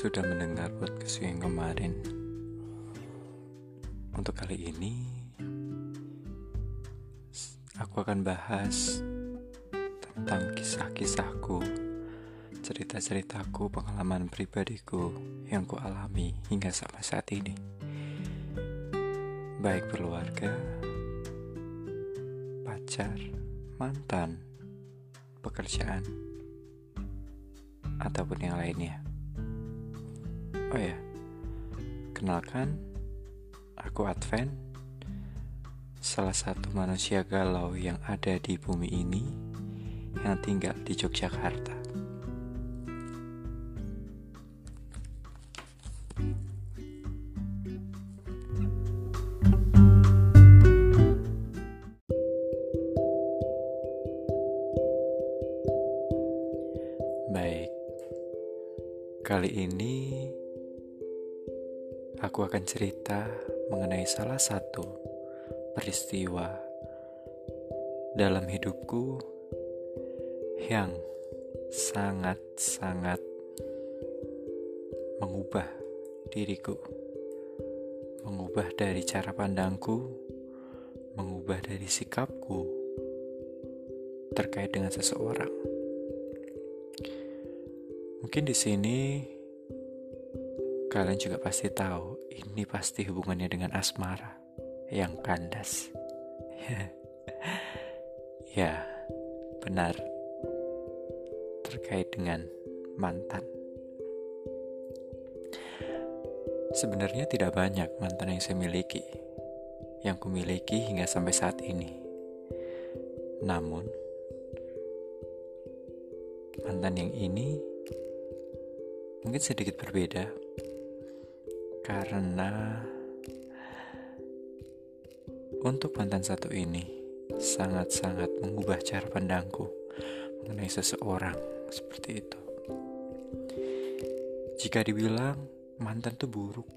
sudah mendengar podcast yang kemarin. Untuk kali ini, aku akan bahas tentang kisah-kisahku, cerita-ceritaku, pengalaman pribadiku yang ku alami hingga sampai saat ini. Baik keluarga, pacar, mantan, pekerjaan, ataupun yang lainnya. Oh ya, kenalkan, aku Advent, salah satu manusia galau yang ada di bumi ini yang tinggal di Yogyakarta. Baik, kali ini akan cerita mengenai salah satu peristiwa dalam hidupku yang sangat-sangat mengubah diriku, mengubah dari cara pandangku, mengubah dari sikapku terkait dengan seseorang. Mungkin di sini Kalian juga pasti tahu, ini pasti hubungannya dengan asmara yang kandas. ya, benar. Terkait dengan mantan. Sebenarnya tidak banyak mantan yang saya miliki, yang kumiliki hingga sampai saat ini. Namun, mantan yang ini mungkin sedikit berbeda karena untuk mantan satu ini sangat-sangat mengubah cara pandangku mengenai seseorang seperti itu. Jika dibilang mantan itu buruk,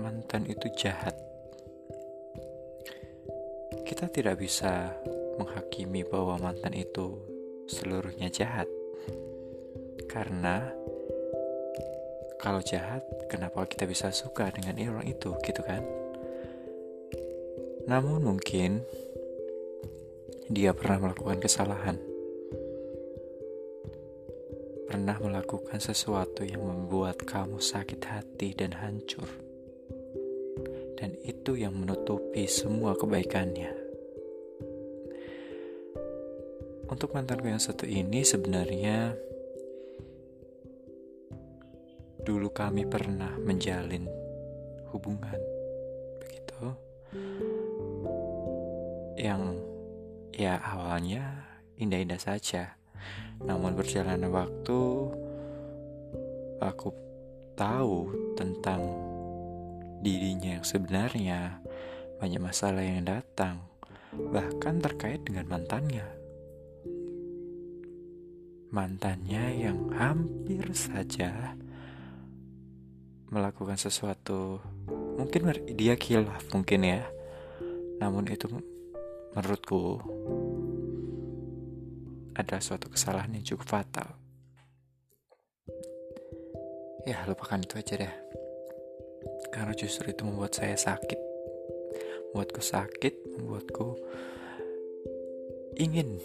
mantan itu jahat, kita tidak bisa menghakimi bahwa mantan itu seluruhnya jahat, karena kalau jahat, kenapa kita bisa suka dengan orang itu, gitu kan? Namun mungkin dia pernah melakukan kesalahan. Pernah melakukan sesuatu yang membuat kamu sakit hati dan hancur. Dan itu yang menutupi semua kebaikannya. Untuk mantanku yang satu ini sebenarnya dulu kami pernah menjalin hubungan begitu. Yang ya awalnya indah-indah saja. Namun berjalannya waktu aku tahu tentang dirinya yang sebenarnya. Banyak masalah yang datang bahkan terkait dengan mantannya. Mantannya yang hampir saja melakukan sesuatu. Mungkin dia kilaf mungkin ya. Namun itu menurutku ada suatu kesalahan yang cukup fatal. Ya lupakan itu aja deh. Karena justru itu membuat saya sakit. Membuatku sakit membuatku ingin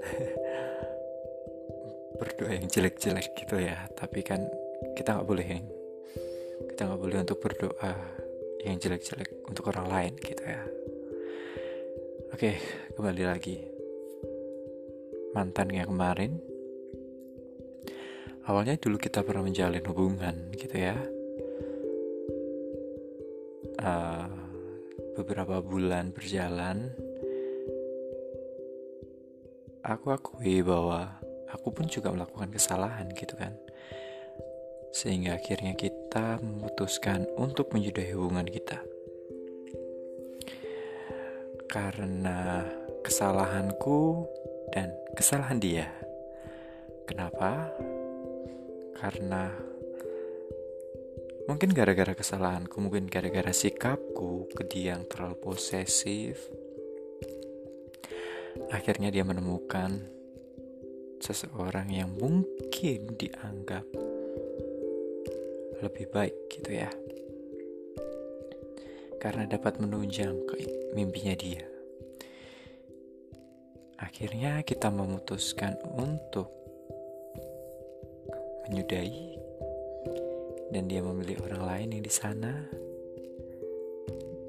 berdoa yang jelek-jelek gitu ya. Tapi kan kita nggak boleh yang kita nggak boleh untuk berdoa yang jelek-jelek untuk orang lain gitu ya. Oke kembali lagi. Mantan yang kemarin. Awalnya dulu kita pernah menjalin hubungan gitu ya. Uh, beberapa bulan berjalan aku akui bahwa aku pun juga melakukan kesalahan gitu kan. Sehingga akhirnya kita memutuskan untuk menyudahi hubungan kita. Karena kesalahanku dan kesalahan dia. Kenapa? Karena mungkin gara-gara kesalahanku, mungkin gara-gara sikapku ke dia yang terlalu posesif. Akhirnya dia menemukan seseorang yang mungkin dianggap lebih baik gitu ya. Karena dapat menunjang ke mimpinya dia. Akhirnya kita memutuskan untuk menyudahi dan dia memilih orang lain yang di sana.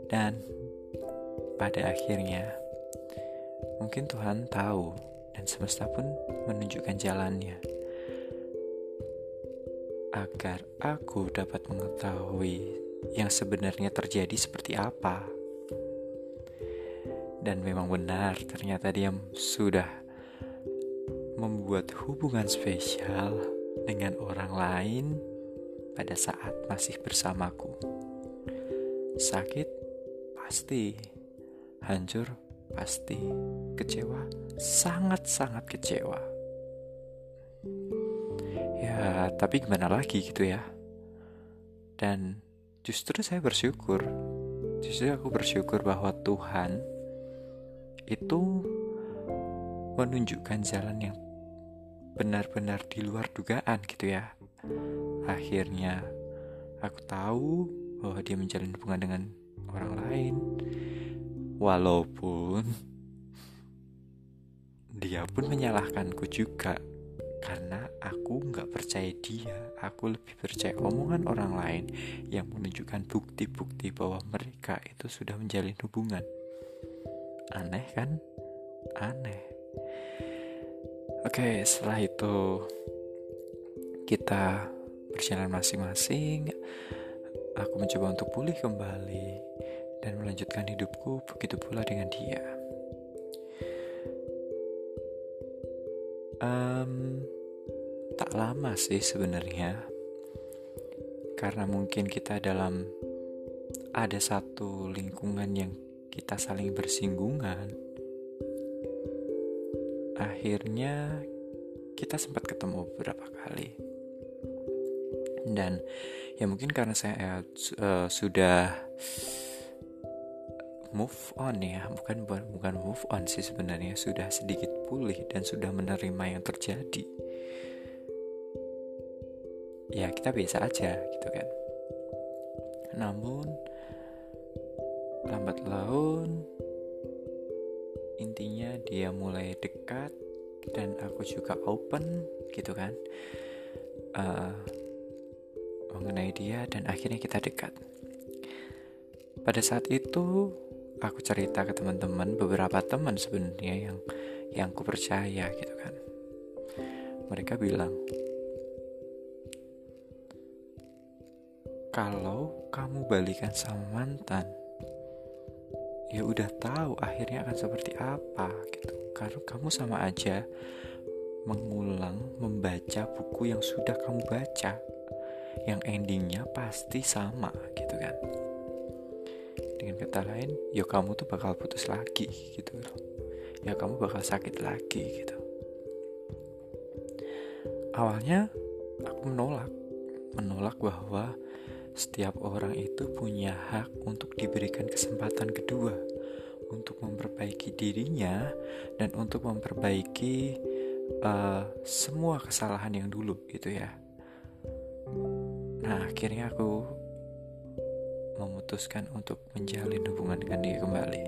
Dan pada akhirnya mungkin Tuhan tahu dan semesta pun menunjukkan jalannya agar aku dapat mengetahui yang sebenarnya terjadi seperti apa. Dan memang benar, ternyata dia sudah membuat hubungan spesial dengan orang lain pada saat masih bersamaku. Sakit pasti, hancur pasti, kecewa sangat-sangat kecewa. Ya, tapi gimana lagi gitu ya. Dan justru saya bersyukur. Justru aku bersyukur bahwa Tuhan itu menunjukkan jalan yang benar-benar di luar dugaan gitu ya. Akhirnya aku tahu bahwa dia menjalin hubungan dengan orang lain. Walaupun dia pun menyalahkanku juga karena aku nggak percaya dia. Aku lebih percaya omongan orang lain yang menunjukkan bukti-bukti bahwa mereka itu sudah menjalin hubungan. Aneh kan? Aneh. Oke setelah itu kita berjalan masing-masing. Aku mencoba untuk pulih kembali dan melanjutkan hidupku. Begitu pula dengan dia Um, tak lama sih sebenarnya, karena mungkin kita dalam ada satu lingkungan yang kita saling bersinggungan. Akhirnya kita sempat ketemu beberapa kali, dan ya mungkin karena saya uh, sudah move on ya. Bukan bukan move on sih sebenarnya. Sudah sedikit pulih dan sudah menerima yang terjadi. Ya kita biasa aja gitu kan. Namun lambat laun intinya dia mulai dekat dan aku juga open gitu kan. Uh, mengenai dia dan akhirnya kita dekat. Pada saat itu aku cerita ke teman-teman beberapa teman sebenarnya yang yang ku percaya gitu kan. Mereka bilang kalau kamu balikan sama mantan ya udah tahu akhirnya akan seperti apa gitu. Karena kamu sama aja mengulang membaca buku yang sudah kamu baca yang endingnya pasti sama gitu kan dengan kata lain ya kamu tuh bakal putus lagi gitu loh ya kamu bakal sakit lagi gitu awalnya aku menolak menolak bahwa setiap orang itu punya hak untuk diberikan kesempatan kedua untuk memperbaiki dirinya dan untuk memperbaiki uh, semua kesalahan yang dulu gitu ya. Nah, akhirnya aku memutuskan untuk menjalin hubungan dengan dia kembali.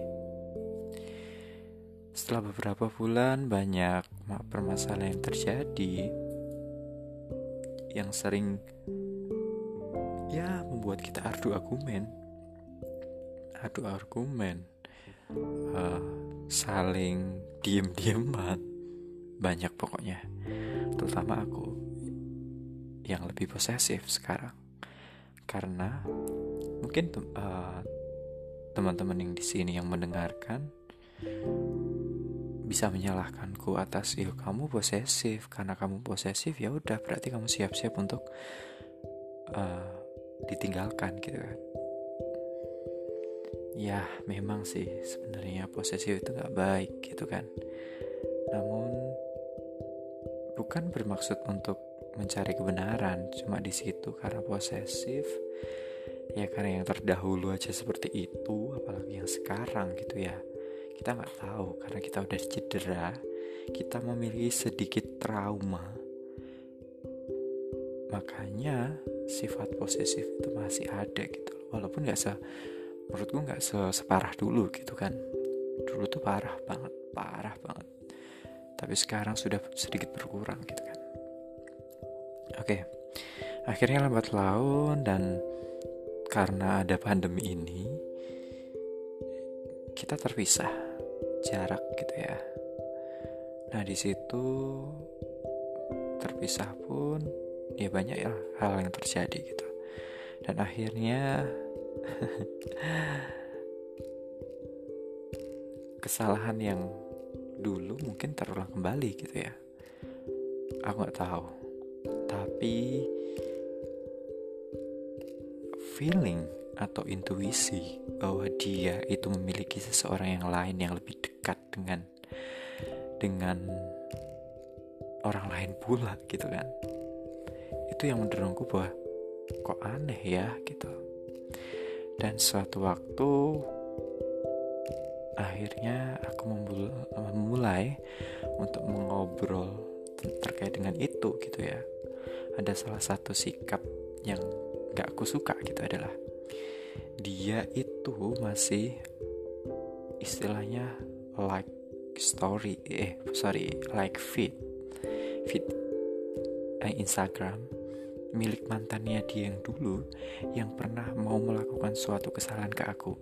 Setelah beberapa bulan, banyak permasalahan yang terjadi yang sering ya membuat kita adu argumen, adu argumen, uh, saling diem-dieman, banyak pokoknya. Terutama aku yang lebih posesif sekarang, karena mungkin uh, teman-teman yang di sini yang mendengarkan bisa menyalahkanku atas ya kamu posesif. Karena kamu posesif ya udah berarti kamu siap-siap untuk uh, ditinggalkan gitu kan. Ya memang sih sebenarnya posesif itu nggak baik gitu kan. Namun bukan bermaksud untuk mencari kebenaran cuma di situ. Karena posesif ya karena yang terdahulu aja seperti itu apalagi yang sekarang gitu ya. Kita nggak tahu karena kita udah cedera kita memiliki sedikit trauma. Makanya sifat posesif itu masih ada gitu walaupun nggak se menurutku nggak se separah dulu gitu kan. Dulu tuh parah banget parah banget. Tapi sekarang sudah sedikit berkurang gitu kan. Oke akhirnya lambat laun dan karena ada pandemi ini kita terpisah jarak gitu ya. Nah di situ terpisah pun ya banyak ya hal yang terjadi gitu. Dan akhirnya kesalahan yang dulu mungkin terulang kembali gitu ya. Aku nggak tahu. Tapi feeling atau intuisi bahwa dia itu memiliki seseorang yang lain yang lebih dekat dengan dengan orang lain pula gitu kan. Itu yang mendorongku bahwa kok aneh ya gitu. Dan suatu waktu akhirnya aku memulai untuk mengobrol terkait dengan itu gitu ya. Ada salah satu sikap yang gak aku suka gitu adalah dia itu masih istilahnya like story eh sorry like feed feed eh, Instagram milik mantannya dia yang dulu yang pernah mau melakukan suatu kesalahan ke aku.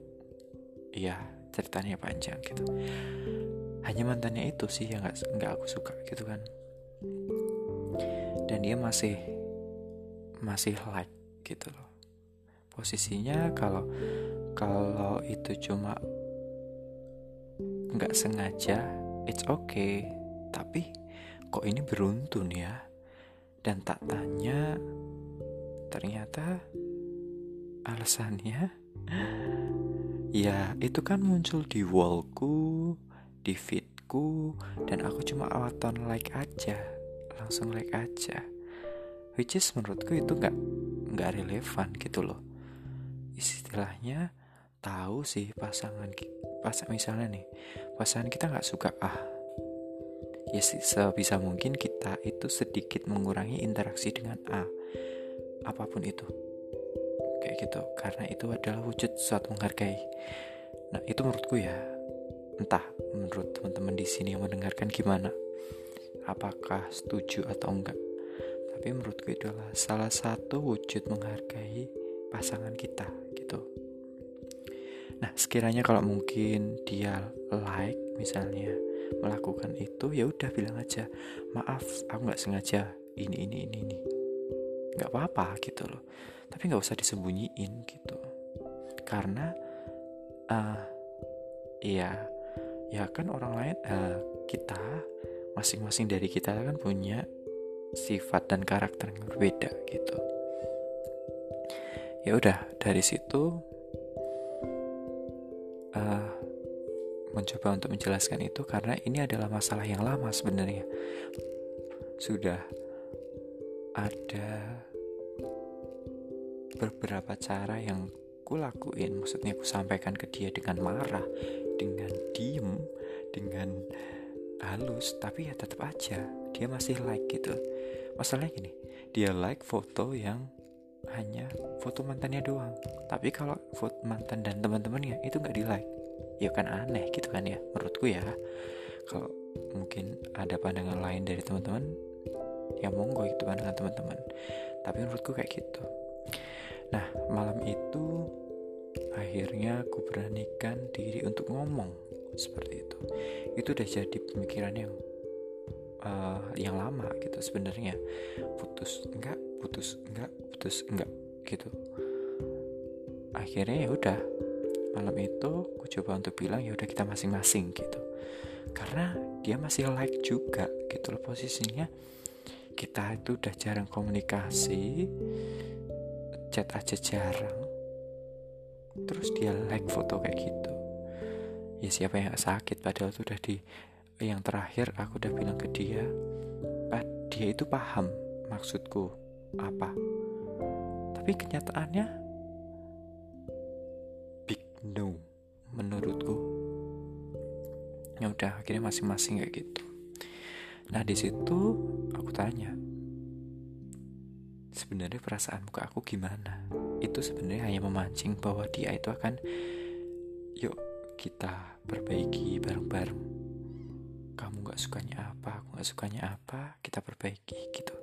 Iya, ceritanya panjang gitu. Hanya mantannya itu sih yang nggak nggak aku suka gitu kan. Dan dia masih masih like gitu loh. Posisinya kalau kalau itu cuma nggak sengaja, it's okay. Tapi kok ini beruntun ya? Dan tak tanya ternyata alasannya ya itu kan muncul di wallku di feedku dan aku cuma awatan like aja langsung like aja which is menurutku itu nggak nggak relevan gitu loh. Istilahnya tahu sih pasangan pas misalnya nih pasangan kita nggak suka ah ya sebisa mungkin kita itu sedikit mengurangi interaksi dengan A. Apa pun itu. Kayak gitu karena itu adalah wujud suatu menghargai. Nah itu menurutku ya. Entah menurut teman-teman di sini yang mendengarkan gimana. Apakah setuju atau enggak tapi menurutku itu adalah salah satu wujud menghargai pasangan kita gitu. Nah sekiranya kalau mungkin dia like misalnya melakukan itu ya udah bilang aja maaf aku nggak sengaja ini ini ini ini. Nggak apa-apa gitu loh. Tapi nggak usah disembunyiin gitu. Karena uh, ya ya kan orang lain uh, kita masing-masing dari kita kan punya sifat dan karakter yang berbeda gitu. Ya udah dari situ uh, mencoba untuk menjelaskan itu karena ini adalah masalah yang lama sebenarnya. Sudah ada beberapa cara yang ku lakuin maksudnya ku sampaikan ke dia dengan marah dengan diem dengan halus tapi ya tetap aja dia masih like gitu. Masalahnya gini dia like foto yang hanya foto mantannya doang. Tapi kalau foto mantan dan teman-temannya itu nggak di like ya kan aneh gitu kan ya menurutku ya. Kalau mungkin ada pandangan lain dari teman-teman ya monggo itu pandangan teman-teman. Tapi menurutku kayak gitu. Nah malam itu akhirnya aku beranikan diri untuk ngomong seperti itu. Itu udah jadi pemikiran yang uh, yang lama gitu sebenarnya. Putus enggak putus enggak putus enggak gitu. Akhirnya ya udah malam itu aku coba untuk bilang ya udah kita masing-masing gitu. Karena dia masih like juga gitu loh posisinya. Kita itu udah jarang komunikasi chat aja jarang. Terus dia like foto kayak gitu. Ya siapa yang sakit padahal itu udah di yang terakhir aku udah bilang ke dia ah, dia itu paham maksudku apa. Tapi kenyataannya big no menurutku. Ya udah akhirnya masing-masing kayak gitu. Nah di situ aku tanya, sebenarnya perasaan muka aku gimana? Itu sebenarnya hanya memancing bahwa dia itu akan yuk kita perbaiki bareng-bareng kamu gak sukanya apa aku gak sukanya apa kita perbaiki gitu.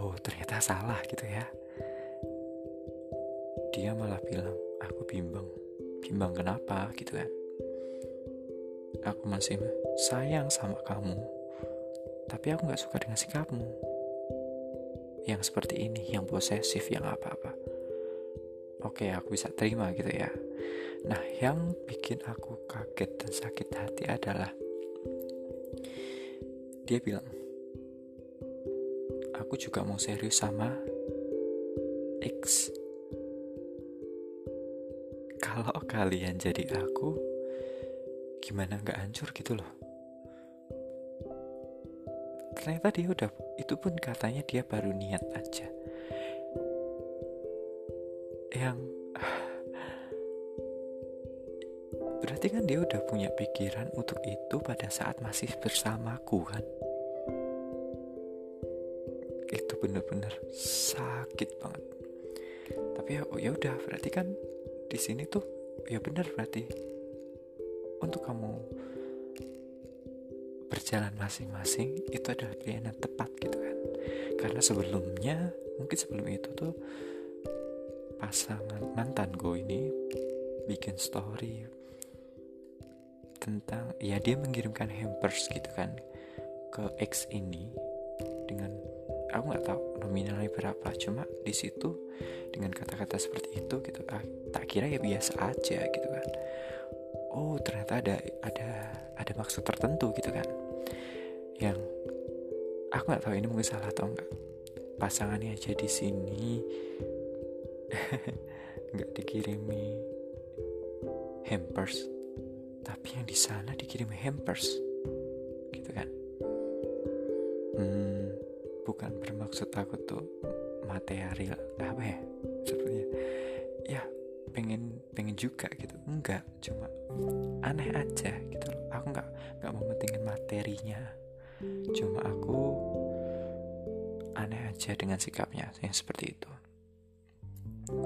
Oh ternyata salah gitu ya. Dia malah bilang aku bimbang. Bimbang kenapa? gitu kan. Aku masih sayang sama kamu tapi aku gak suka dengan sikapmu. Yang seperti ini, yang posesif, yang apa-apa. Oke, aku bisa terima gitu ya. Nah, yang bikin aku kaget dan sakit hati adalah dia bilang, aku juga mau serius sama X. Kalau kalian jadi aku, gimana nggak hancur gitu loh ternyata dia udah itu pun katanya dia baru niat aja yang berarti kan dia udah punya pikiran untuk itu pada saat masih bersamaku kan? Itu bener-bener sakit banget. Tapi ya oh ya udah berarti kan di sini tuh ya bener berarti. Untuk kamu berjalan masing-masing itu adalah pilihan yang tepat gitu kan? Karena sebelumnya mungkin sebelum itu tuh pasangan mantan gue ini bikin story tentang ya dia mengirimkan hampers gitu kan ke ex ini dengan aku nggak tahu nominalnya berapa cuma di situ dengan kata-kata seperti itu gitu. Ah, tak kira ya biasa aja gitu kan. Oh ternyata ada ada ada maksud tertentu gitu kan. Yang aku nggak tahu ini mungkin salah atau enggak pasangannya aja di sini. Nggak dikirimi hampers tapi yang di sana dikirimi hampers. Gitu kan? Hmm, bukan bermaksud aku tuh material apa ya? Sebenarnya ya pengen pengen juga gitu. Enggak cuma aneh aja gitu loh. Aku nggak nggak mementingin materinya. Cuma aku aneh aja dengan sikapnya yang seperti itu.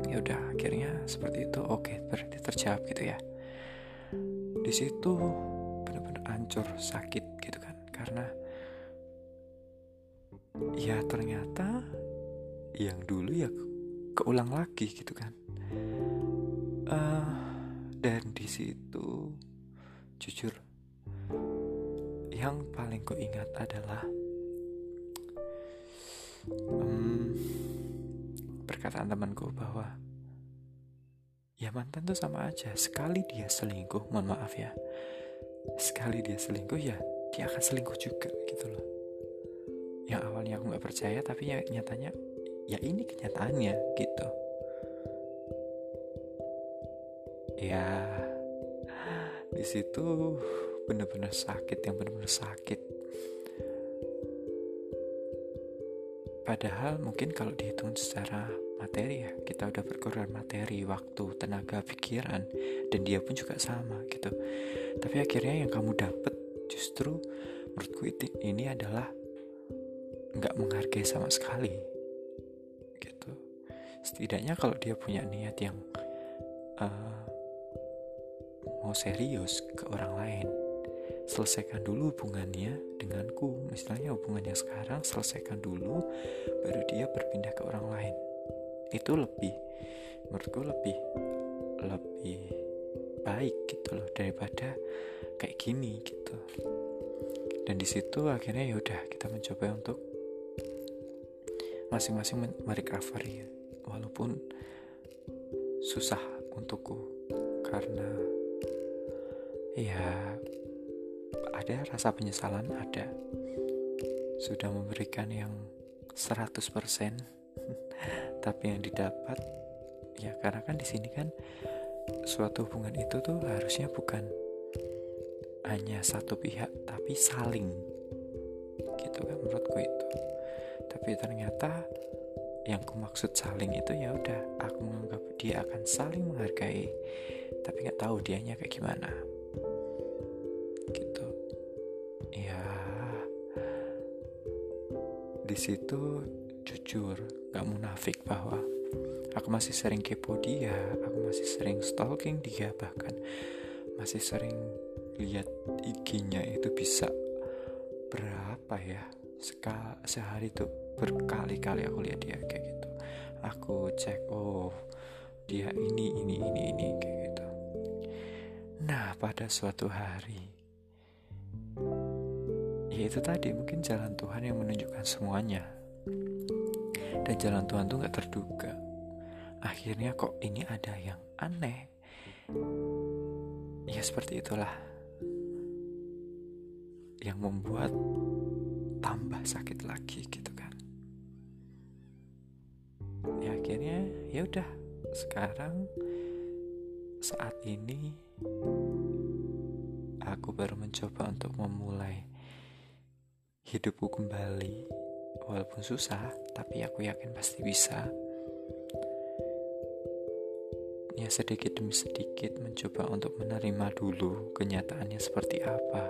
Ya udah akhirnya seperti itu. Oke berarti terjawab gitu ya di situ benar-benar hancur sakit gitu kan. Karena ya ternyata yang dulu ya keulang lagi gitu kan. Uh, dan di situ jujur yang paling ku ingat adalah um, perkataan temanku bahwa ya mantan tuh sama aja. Sekali dia selingkuh mohon maaf ya. Sekali dia selingkuh ya dia akan selingkuh juga gitu loh. Yang awalnya aku nggak percaya tapi ya nyatanya ya ini kenyataannya gitu. Ya di situ bener-bener sakit yang bener-bener sakit. Padahal mungkin kalau dihitung secara materi ya kita udah berkorban materi waktu tenaga pikiran dan dia pun juga sama gitu. Tapi akhirnya yang kamu dapet justru menurutku ini adalah nggak menghargai sama sekali gitu. Setidaknya kalau dia punya niat yang uh, mau serius ke orang lain selesaikan dulu hubungannya denganku. Misalnya hubungannya sekarang selesaikan dulu baru dia berpindah ke orang lain itu lebih menurutku lebih lebih baik gitu loh daripada kayak gini gitu. Dan di situ akhirnya ya udah kita mencoba untuk masing-masing merecovery walaupun susah untukku karena ya ada rasa penyesalan ada sudah memberikan yang 100% tapi yang didapat ya karena kan di sini kan suatu hubungan itu tuh harusnya bukan hanya satu pihak tapi saling. Gitu kan menurutku itu. Tapi ternyata yang ku maksud saling itu ya udah aku menganggap dia akan saling menghargai tapi nggak tahu dianya kayak gimana. Di situ jujur, gak munafik bahwa aku masih sering kepo dia, aku masih sering stalking dia bahkan masih sering lihat IG-nya itu bisa berapa ya Seka, sehari tuh berkali-kali aku lihat dia kayak gitu. Aku cek oh dia ini ini ini ini kayak gitu. Nah pada suatu hari ya itu tadi mungkin jalan Tuhan yang menunjukkan semuanya dan jalan Tuhan tuh gak terduga. Akhirnya kok ini ada yang aneh? Ya seperti itulah yang membuat tambah sakit lagi gitu kan. Ya akhirnya ya udah sekarang saat ini aku baru mencoba untuk memulai hidupku kembali walaupun susah tapi aku yakin pasti bisa. Ya sedikit demi sedikit mencoba untuk menerima dulu kenyataannya seperti apa.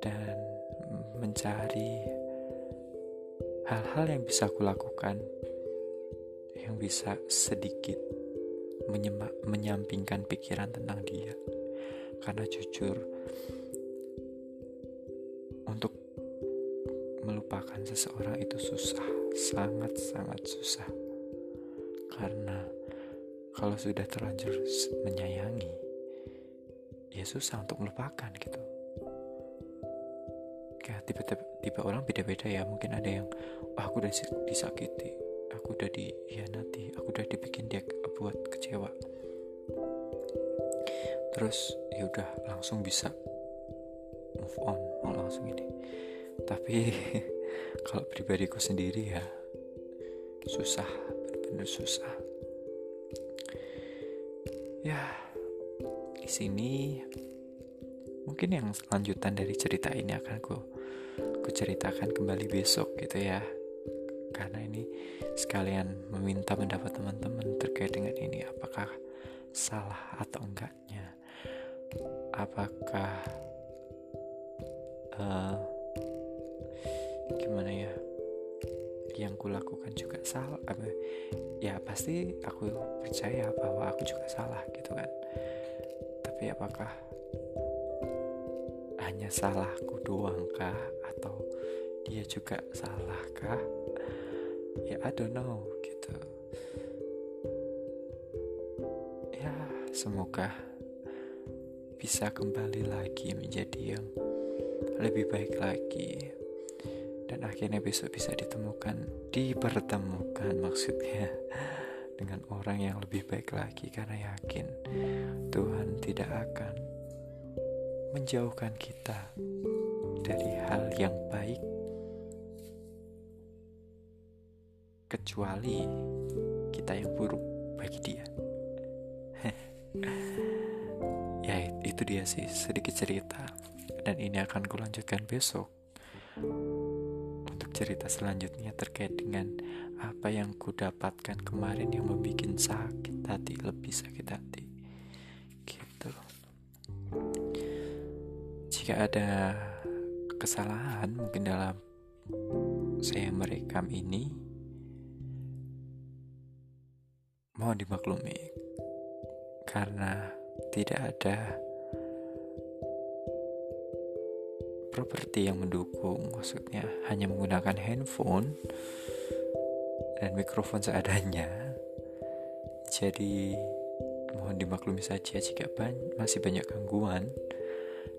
Dan mencari hal-hal yang bisa aku lakukan yang bisa sedikit menyampingkan pikiran tentang dia. Karena jujur melupakan seseorang itu susah sangat-sangat susah. Karena kalau sudah terlanjur menyayangi ya susah untuk melupakan gitu. Tiba-tiba orang beda-beda ya. Mungkin ada yang oh, aku udah disakiti aku udah dihianati aku udah dibikin dia buat kecewa. Terus ya udah langsung bisa move on. Mau langsung ini tapi kalau pribadiku sendiri ya susah benar-benar susah. Ya di sini mungkin yang lanjutan dari cerita ini akan ku ku ceritakan kembali besok gitu ya. Karena ini sekalian meminta pendapat teman-teman terkait dengan ini apakah salah atau enggaknya? Apakah uh, gimana ya? Yang kulakukan juga salah ya pasti aku percaya bahwa aku juga salah gitu kan? Tapi apakah hanya salahku doang kah? Atau dia juga salah kah? Ya I don't know gitu. Ya semoga bisa kembali lagi menjadi yang lebih baik lagi dan akhirnya besok bisa ditemukan dipertemukan maksudnya dengan orang yang lebih baik lagi. Karena yakin Tuhan tidak akan menjauhkan kita dari hal yang baik kecuali kita yang buruk bagi dia. Ya itu dia sih sedikit cerita. Dan ini akan kulanjutkan besok cerita selanjutnya terkait dengan apa yang ku dapatkan kemarin yang membuat sakit hati lebih sakit hati. Gitu. Jika ada kesalahan mungkin dalam saya merekam ini mohon dimaklumi. Karena tidak ada properti yang mendukung maksudnya hanya menggunakan handphone dan mikrofon seadanya. Jadi mohon dimaklumi saja jika ban masih banyak gangguan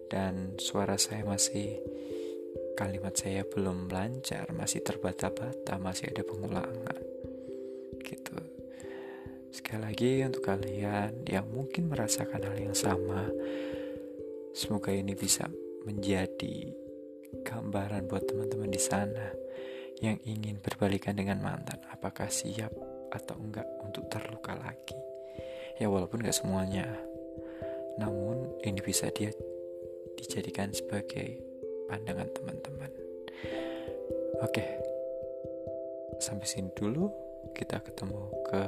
dan suara saya masih kalimat saya belum lancar masih terbata-bata masih ada pengulangan. Gitu. Sekali lagi untuk kalian yang mungkin merasakan hal yang sama semoga ini bisa menjadi gambaran buat teman-teman di sana yang ingin berbalikan dengan mantan. Apakah siap atau enggak untuk terluka lagi? Ya walaupun enggak semuanya. Namun ini bisa dia dijadikan sebagai pandangan teman-teman. Oke. Sampai sini dulu. Kita ketemu ke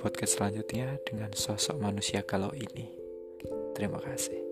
podcast selanjutnya dengan sosok manusia kalau ini. Terima kasih